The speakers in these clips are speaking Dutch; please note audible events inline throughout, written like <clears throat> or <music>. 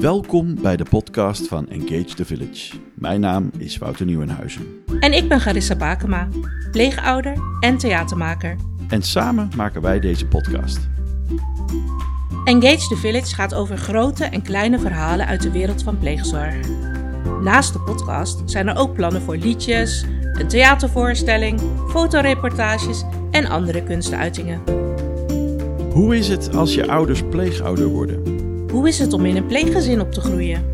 Welkom bij de podcast van Engage the Village. Mijn naam is Wouter Nieuwenhuizen. En ik ben Garissa Bakema, pleegouder en theatermaker. En samen maken wij deze podcast. Engage the Village gaat over grote en kleine verhalen uit de wereld van pleegzorg. Naast de podcast zijn er ook plannen voor liedjes, een theatervoorstelling, fotoreportages en andere kunstuitingen. Hoe is het als je ouders pleegouder worden? Hoe is het om in een pleeggezin op te groeien?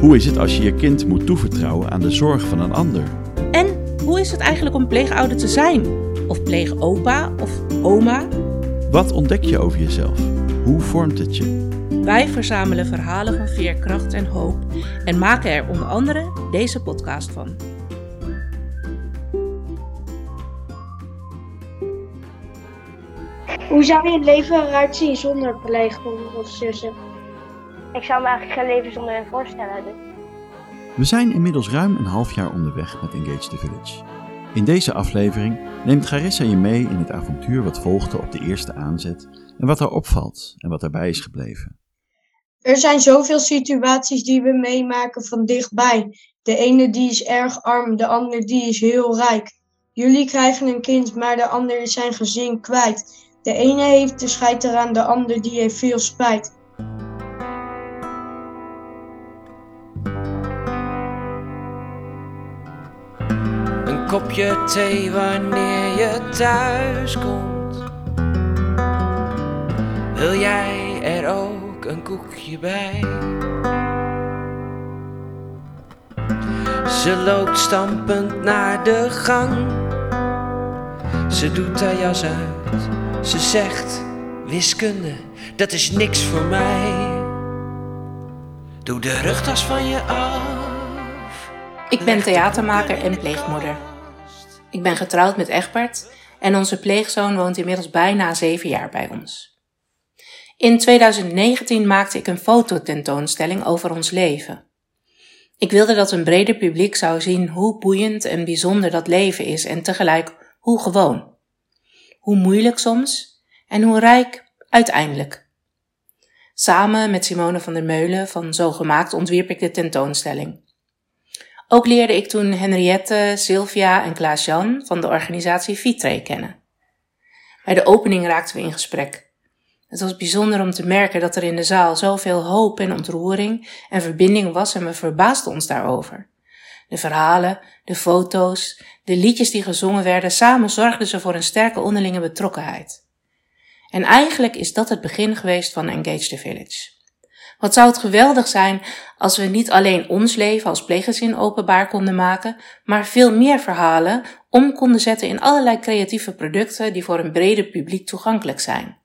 Hoe is het als je je kind moet toevertrouwen aan de zorg van een ander? En hoe is het eigenlijk om pleegouder te zijn? Of pleegopa of oma? Wat ontdek je over jezelf? Hoe vormt het je? Wij verzamelen verhalen van veerkracht en hoop en maken er onder andere deze podcast van. Hoe zou je leven eruit zien zonder pleegmoeder of zussen? Ik zou me eigenlijk geen leven zonder hen voorstellen. Dus. We zijn inmiddels ruim een half jaar onderweg met Engage the Village. In deze aflevering neemt Garissa je mee in het avontuur wat volgde op de eerste aanzet en wat er opvalt en wat erbij is gebleven. Er zijn zoveel situaties die we meemaken van dichtbij. De ene die is erg arm, de ander die is heel rijk. Jullie krijgen een kind, maar de ander is zijn gezin kwijt. De ene heeft de scheid eraan, de ander die heeft veel spijt. Kopje thee wanneer je thuis komt. Wil jij er ook een koekje bij? Ze loopt stampend naar de gang. Ze doet haar jas uit. Ze zegt: Wiskunde, dat is niks voor mij. Doe de rugtas van je af. Ik ben theatermaker en pleegmoeder. Ik ben getrouwd met Egbert en onze pleegzoon woont inmiddels bijna zeven jaar bij ons. In 2019 maakte ik een fototentoonstelling over ons leven. Ik wilde dat een breder publiek zou zien hoe boeiend en bijzonder dat leven is en tegelijk hoe gewoon. Hoe moeilijk soms en hoe rijk uiteindelijk. Samen met Simone van der Meulen van Zo Gemaakt ontwierp ik de tentoonstelling. Ook leerde ik toen Henriette, Sylvia en Klaas-Jan van de organisatie Vitre kennen. Bij de opening raakten we in gesprek. Het was bijzonder om te merken dat er in de zaal zoveel hoop en ontroering en verbinding was en we verbaasden ons daarover. De verhalen, de foto's, de liedjes die gezongen werden, samen zorgden ze voor een sterke onderlinge betrokkenheid. En eigenlijk is dat het begin geweest van Engage the Village. Wat zou het geweldig zijn als we niet alleen ons leven als pleeggezin openbaar konden maken, maar veel meer verhalen om konden zetten in allerlei creatieve producten die voor een breder publiek toegankelijk zijn.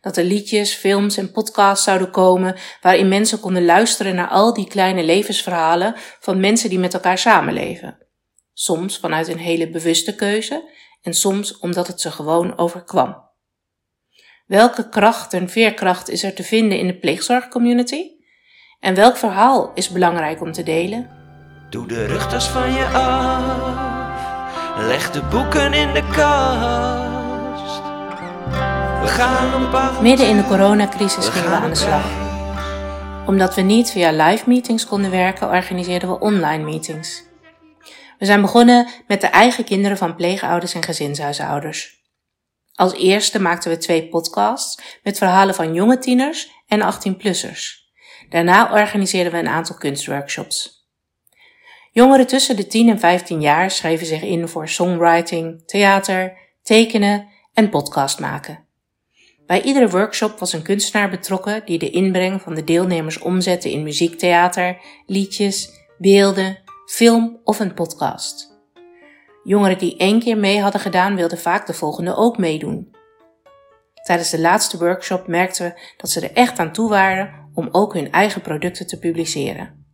Dat er liedjes, films en podcasts zouden komen waarin mensen konden luisteren naar al die kleine levensverhalen van mensen die met elkaar samenleven. Soms vanuit een hele bewuste keuze en soms omdat het ze gewoon overkwam. Welke kracht en veerkracht is er te vinden in de pleegzorgcommunity? En welk verhaal is belangrijk om te delen? Doe de rugtas van je af. Leg de boeken in de kast. We gaan op avontuur Midden in de coronacrisis gingen we aan de slag. Omdat we niet via live meetings konden werken, organiseerden we online meetings. We zijn begonnen met de eigen kinderen van pleegouders en gezinshuishouders. Als eerste maakten we twee podcasts met verhalen van jonge tieners en 18-plussers. Daarna organiseerden we een aantal kunstworkshops. Jongeren tussen de 10 en 15 jaar schreven zich in voor songwriting, theater, tekenen en podcast maken. Bij iedere workshop was een kunstenaar betrokken die de inbreng van de deelnemers omzette in muziektheater, liedjes, beelden, film of een podcast. Jongeren die één keer mee hadden gedaan, wilden vaak de volgende ook meedoen. Tijdens de laatste workshop merkten we dat ze er echt aan toe waren om ook hun eigen producten te publiceren.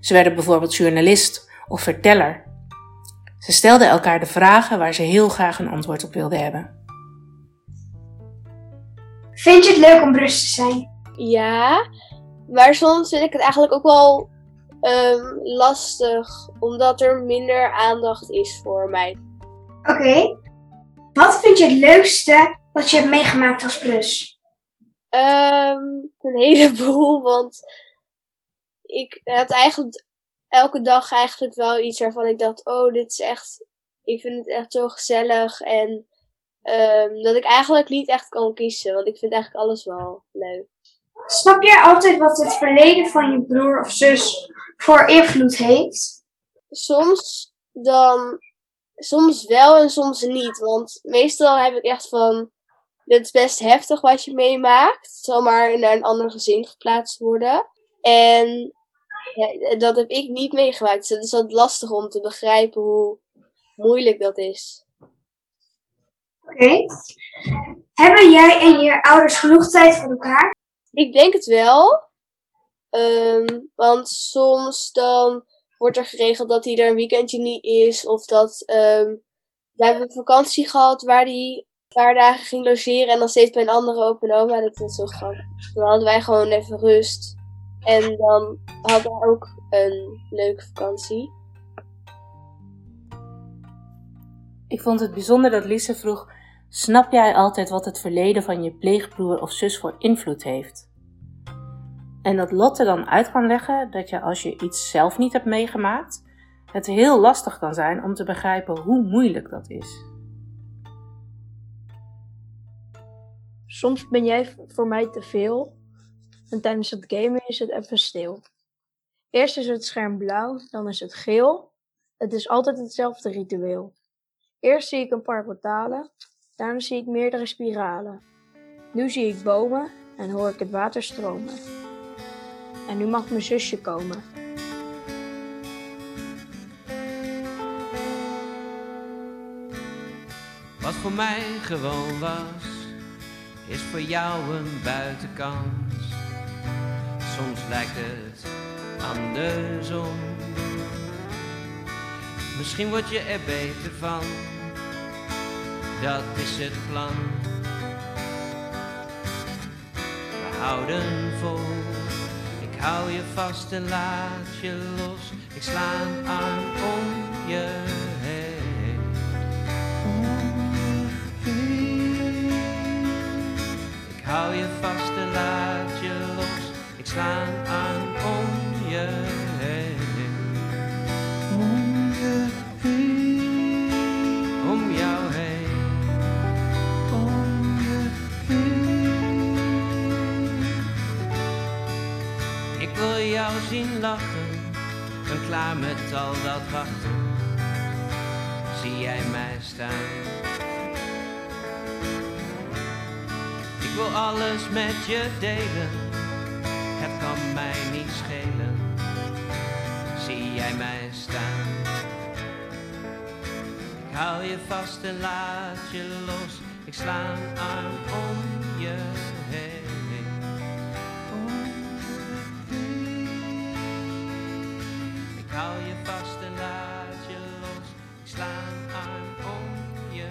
Ze werden bijvoorbeeld journalist of verteller. Ze stelden elkaar de vragen waar ze heel graag een antwoord op wilden hebben. Vind je het leuk om Brust te zijn? Ja, maar soms vind ik het eigenlijk ook wel ehm, lastig, omdat er minder aandacht is voor mij. Oké. Wat vind je het leukste wat je hebt meegemaakt als Brus? Ehm, een heleboel, want ik had eigenlijk elke dag eigenlijk wel iets waarvan ik dacht, oh, dit is echt, ik vind het echt zo gezellig. En ehm, dat ik eigenlijk niet echt kan kiezen, want ik vind eigenlijk alles wel leuk. Snap jij altijd wat het verleden van je broer of zus voor invloed heeft? Soms dan, soms wel en soms niet. Want meestal heb ik echt van, dit is best heftig wat je meemaakt. Het zal maar naar een ander gezin geplaatst worden. En ja, dat heb ik niet meegemaakt. Dus het is wat lastig om te begrijpen hoe moeilijk dat is. Oké. Hebben jij en je ouders genoeg tijd voor elkaar? Ik denk het wel. Ehm, want soms dan wordt er geregeld dat hij er een weekendje niet is. Of dat ehm, we hebben vakantie gehad waar hij een paar dagen ging logeren. En dan steeds bij een andere open oma. Dat was zo grappig. Dan hadden wij gewoon even rust. En dan hadden we ook een leuke vakantie. Ik vond het bijzonder dat Lise vroeg: Snap jij altijd wat het verleden van je pleegbroer of zus voor invloed heeft? En dat Lotte dan uit kan leggen dat je als je iets zelf niet hebt meegemaakt, het heel lastig kan zijn om te begrijpen hoe moeilijk dat is. Soms ben jij voor mij te veel en tijdens het gamen is het even stil. Eerst is het scherm blauw, dan is het geel. Het is altijd hetzelfde ritueel. Eerst zie ik een paar portalen, daarna zie ik meerdere spiralen. Nu zie ik bomen en hoor ik het water stromen. En nu mag mijn zusje komen. Wat voor mij gewoon was, is voor jou een buitenkans. Soms lijkt het andersom. Misschien word je er beter van, dat is het plan. We houden vol, ik hou je vast en laat je los. Ik sla een arm om je heen. Ik hou je vast en laat je los. Ik sla een klaar met al dat wachten. Zie jij mij staan? Ik wil alles met je delen. Het kan mij niet schelen. Zie jij mij staan? Ik hou je vast en laat je los. Ik sla een arm om je hou je vast en laat je los. Ik sla een om je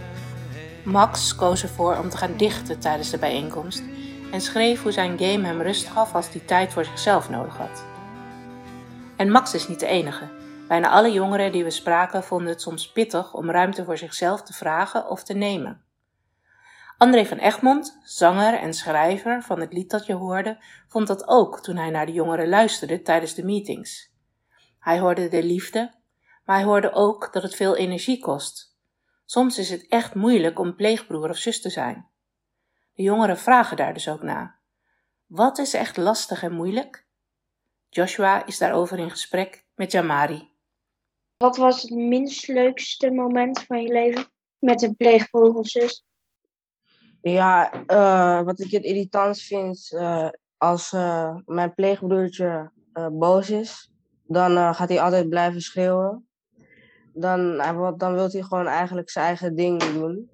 heen. Max koos ervoor om te gaan dichten tijdens de bijeenkomst en schreef hoe zijn game hem rust gaf als hij tijd voor zichzelf nodig had. En Max is niet de enige. Bijna alle jongeren die we spraken vonden het soms pittig om ruimte voor zichzelf te vragen of te nemen. André van Egmond, zanger en schrijver van het lied dat je hoorde, vond dat ook toen hij naar de jongeren luisterde tijdens de meetings. Hij hoorde de liefde, maar hij hoorde ook dat het veel energie kost. Soms is het echt moeilijk om pleegbroer of zus te zijn. De jongeren vragen daar dus ook naar. Wat is echt lastig en moeilijk? Joshua is daarover in gesprek met Jamari. Wat was het minst leukste moment van je leven met een pleegbroer of zus? Ja, eh, wat ik het irritant vind, eh, als eh, mijn pleegbroertje eh, boos is, dan eh, gaat hij altijd blijven schreeuwen. Dan, hij dan wil hij gewoon eigenlijk zijn eigen ding doen.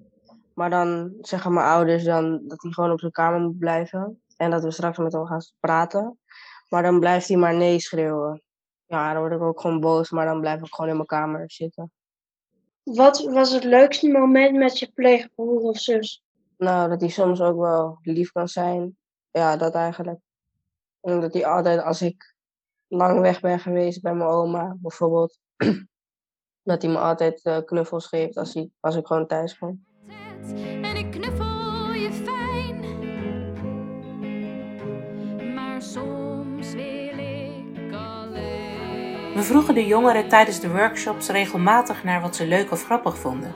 Maar dan zeggen mijn ouders dan dat hij gewoon op zijn kamer moet blijven. En dat we straks met hem gaan praten. Maar dan blijft hij maar nee schreeuwen. Ja, dan word ik ook gewoon boos, maar dan blijf ik gewoon in mijn kamer zitten. Wat was het leukste moment met je pleegbroer of zus? Nou, dat hij soms ook wel lief kan zijn. Ja, dat eigenlijk. En dat hij altijd, als ik lang weg ben geweest bij mijn oma, bijvoorbeeld, <clears throat> dat hij me altijd eh, knuffels geeft als, hij, als ik gewoon thuis kom. En ik knuffel je fijn. Maar soms wil ik We vroegen de jongeren tijdens de workshops regelmatig naar wat ze leuk of grappig vonden.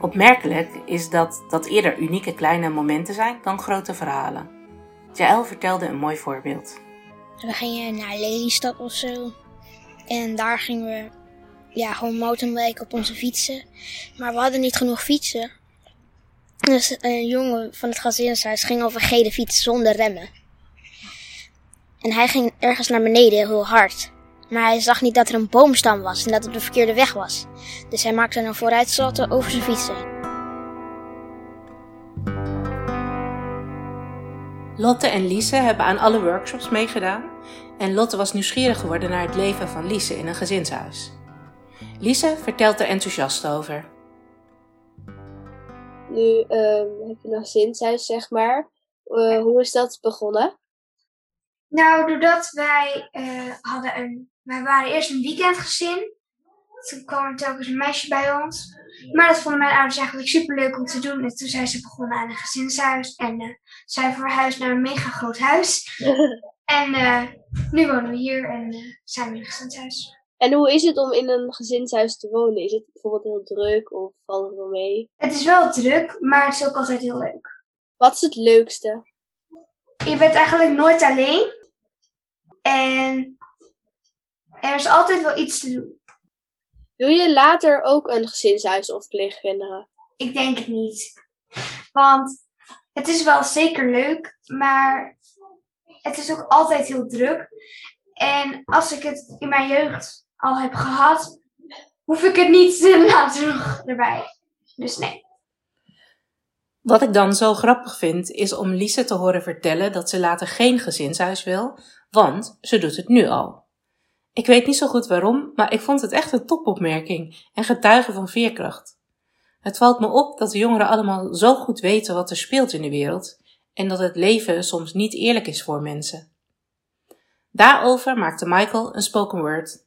Opmerkelijk is dat dat eerder unieke kleine momenten zijn dan grote verhalen. Jaël vertelde een mooi voorbeeld. We gingen naar Lelystad of zo. En daar gingen we ja, gewoon mountainbiken op onze fietsen. Maar we hadden niet genoeg fietsen. Dus een jongen van het gezinshuis ging over gele fiets zonder remmen. En hij ging ergens naar beneden heel hard. Maar hij zag niet dat er een boomstam was en dat het de verkeerde weg was. Dus hij maakte een vooruitsalto over zijn fietsen. Lotte en Lise hebben aan alle workshops meegedaan. En Lotte was nieuwsgierig geworden naar het leven van Lise in een gezinshuis. Lise vertelt er enthousiast over. Nu ehm, heb je een gezinshuis, zeg maar. Eh, hoe is dat begonnen? Nou, doordat wij eh, hadden een. Wij waren eerst een weekendgezin. Toen kwam er telkens een meisje bij ons. Maar dat vonden mijn ouders eigenlijk super leuk om te doen. En toen zijn ze begonnen aan een gezinshuis. En eh zij verhuisd naar een mega groot huis. <laughs> en eh, nu wonen we hier en eh, zijn we in een gezinshuis. En hoe is het om in een gezinshuis te wonen? Is het bijvoorbeeld heel druk of valt het wel mee? Het is wel druk, maar het is ook altijd heel leuk. Wat is het leukste? Je bent eigenlijk nooit alleen. En er is altijd wel iets te doen. Wil je later ook een gezinshuis of pleegkinderen? Ik denk het niet. Want het is wel zeker leuk, maar het is ook altijd heel druk. En als ik het in mijn jeugd al heb gehad, hoef ik het niet <laughs> later nog erbij. Dus nee. Wat ik dan zo grappig vind, is om Lise te horen vertellen dat ze later geen gezinshuis wil, want ze doet het nu al. Ik weet niet zo goed waarom, maar ik vond het echt een topopmerking en getuige van veerkracht. Het valt me op dat de jongeren allemaal zo goed weten wat er speelt in de wereld en dat het leven soms niet eerlijk is voor mensen. Daarover maakte Michael een spoken word.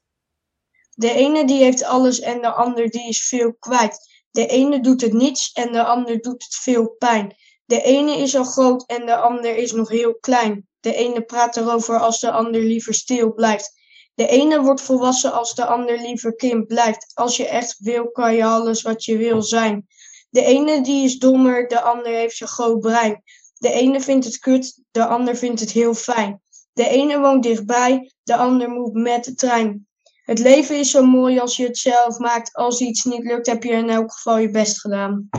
De ene die heeft alles en de ander die is veel kwijt. De ene doet het niets en de ander doet het veel pijn. De ene is al groot en de ander is nog heel klein. De ene praat erover als de ander liever stil blijft. De ene wordt volwassen als de ander liever kind blijft. Als je echt wil, kan je alles wat je wil zijn. De ene die is dommer, de ander heeft zo'n groot brein. De ene vindt het kut, de ander vindt het heel fijn. De ene woont dichtbij, de ander moet met de trein. Het leven is zo mooi als je het zelf maakt. Als iets niet lukt, heb je in elk geval je best gedaan.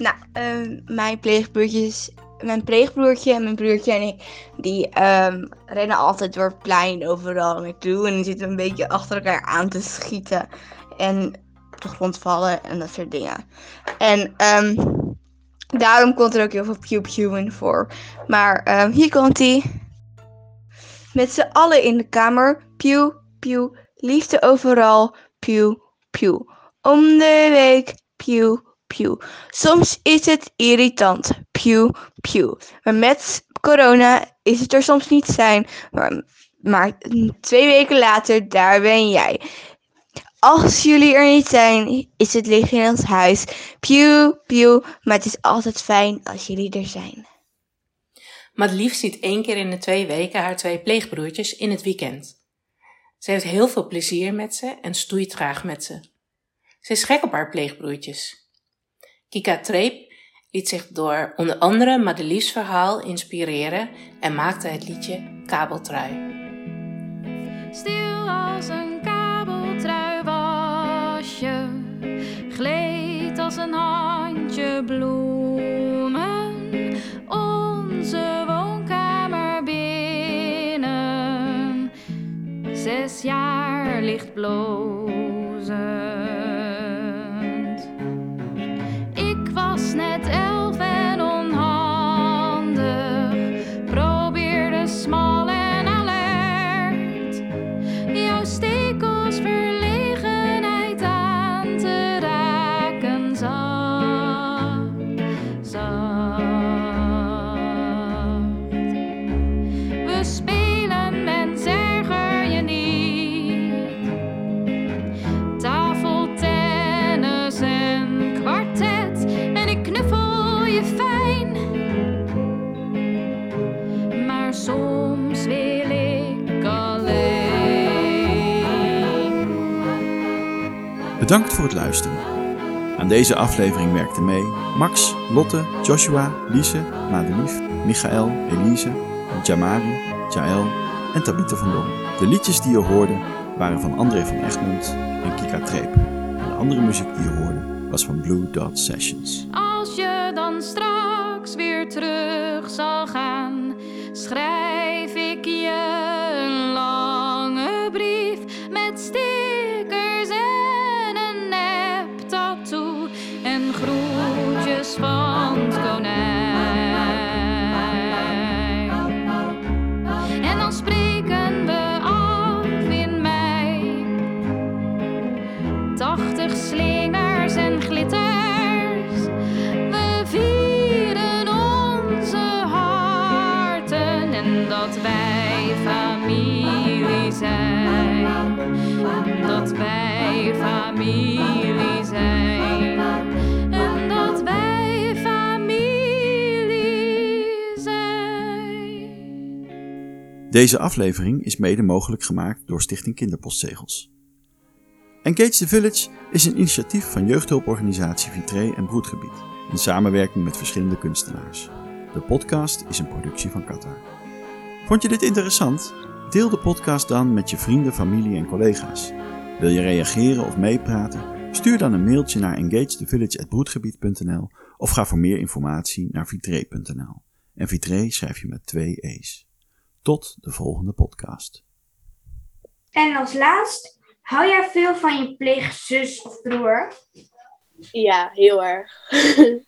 Nou, ehm, mijn pleegbroertjes, mijn pleegbroertje en mijn broertje en ik, die ehm, rennen altijd door het plein overal naartoe. En die zitten een beetje achter elkaar aan te schieten. En op de grond vallen en dat soort dingen. En ehm, daarom komt er ook heel veel pew pew in voor. Maar hier komt hij. Met z'n allen in de kamer. Pew pew. Liefde overal. Pew pew. Om de week. Pew pew. Soms is het irritant. Pew pew. Maar met corona is het er soms niet zijn. Maar, twee weken later, daar ben jij. Als jullie er niet zijn, is het licht in ons huis. Pew, pew, maar het is altijd fijn als jullie er zijn. Madelief ziet één keer in de twee weken haar twee pleegbroertjes in het weekend. Ze heeft heel veel plezier met ze en stoeit graag met ze. Ze is gek op haar pleegbroertjes. Kika Treep liet zich door onder andere Madelief's verhaal inspireren en maakte het liedje Kabeltrui. Stil als een kabeltrui was je, gleed als een handje bloemen, onze woonkamer binnen. Zes jaar licht blozend. Bedankt voor het luisteren. Aan deze aflevering werkten mee Max, Lotte, Joshua, Lise, Madelief, Michael, Elise, Jamari, Jaël en Tabitha van Dom. De liedjes die je hoorde waren van André van Egmond en Kika Treep. En de andere muziek die je hoorde was van Blue Dot Sessions. Als je dan straks weer terug zal gaan, schrijf ik je familie zijn. En dat wij zijn. Deze aflevering is mede mogelijk gemaakt door Stichting Kinderpostzegels. Engage the Village is een initiatief van jeugdhulporganisatie Vitré en Broedgebied in samenwerking met verschillende kunstenaars. De podcast is een productie van Qatar. Vond je dit interessant? Deel de podcast dan met je vrienden, familie en collega's. Wil je reageren of meepraten? Stuur dan een mailtje naar engagethevillage.broedgebied.nl of ga voor meer informatie naar vitré.nl. En Vitré schrijf je met twee e's. Tot de volgende podcast. En als laatst, hou jij veel van je pleegzus of broer? Ja, heel erg. <laughs>